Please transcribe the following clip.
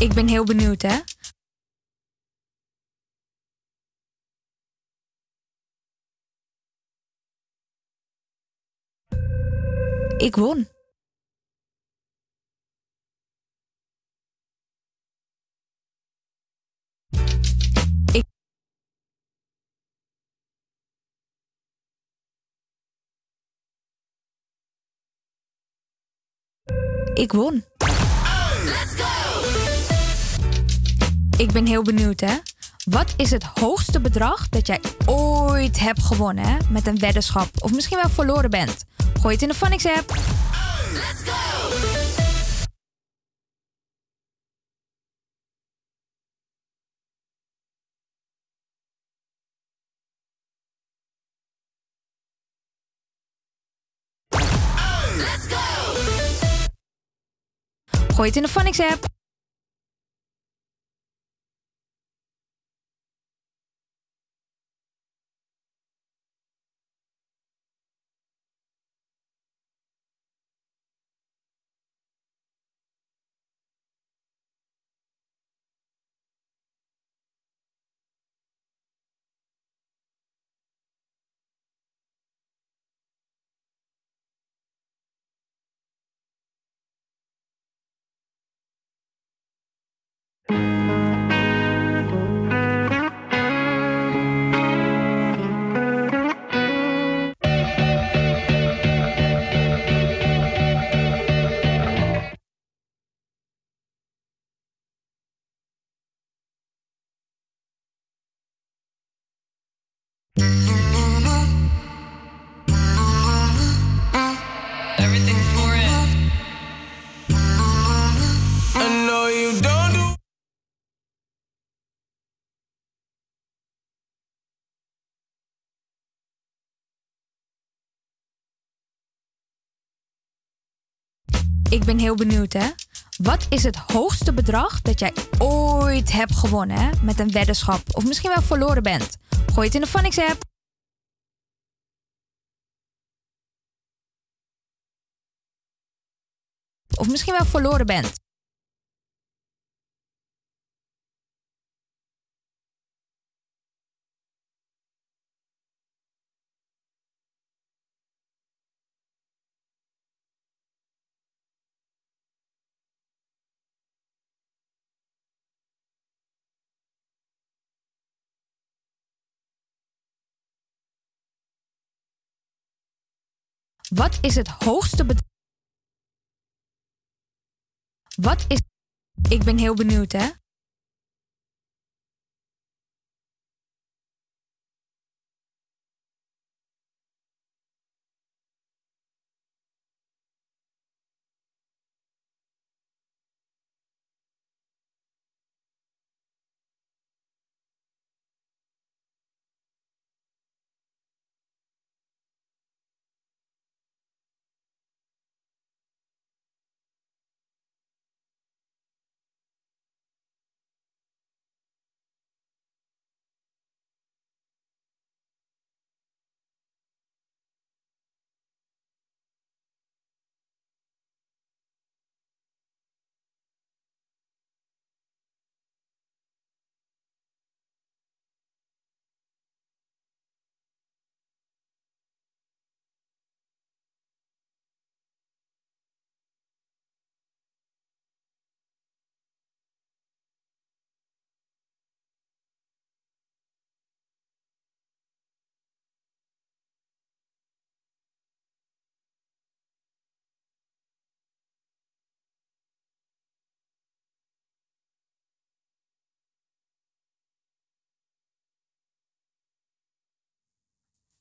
Ik ben heel benieuwd, hè? Ik won. Ik. Ik won. Ik ben heel benieuwd, hè? Wat is het hoogste bedrag dat jij ooit hebt gewonnen hè? met een weddenschap? Of misschien wel verloren bent? Gooi het in de Phonics app. Gooi het in de Phonics app. Ik ben heel benieuwd, hè? Wat is het hoogste bedrag dat jij ooit hebt gewonnen met een weddenschap? Of misschien wel verloren bent? Gooi het in de Phonics app. Of misschien wel verloren bent. Wat is het hoogste bedrag? Wat is. Ik ben heel benieuwd, hè?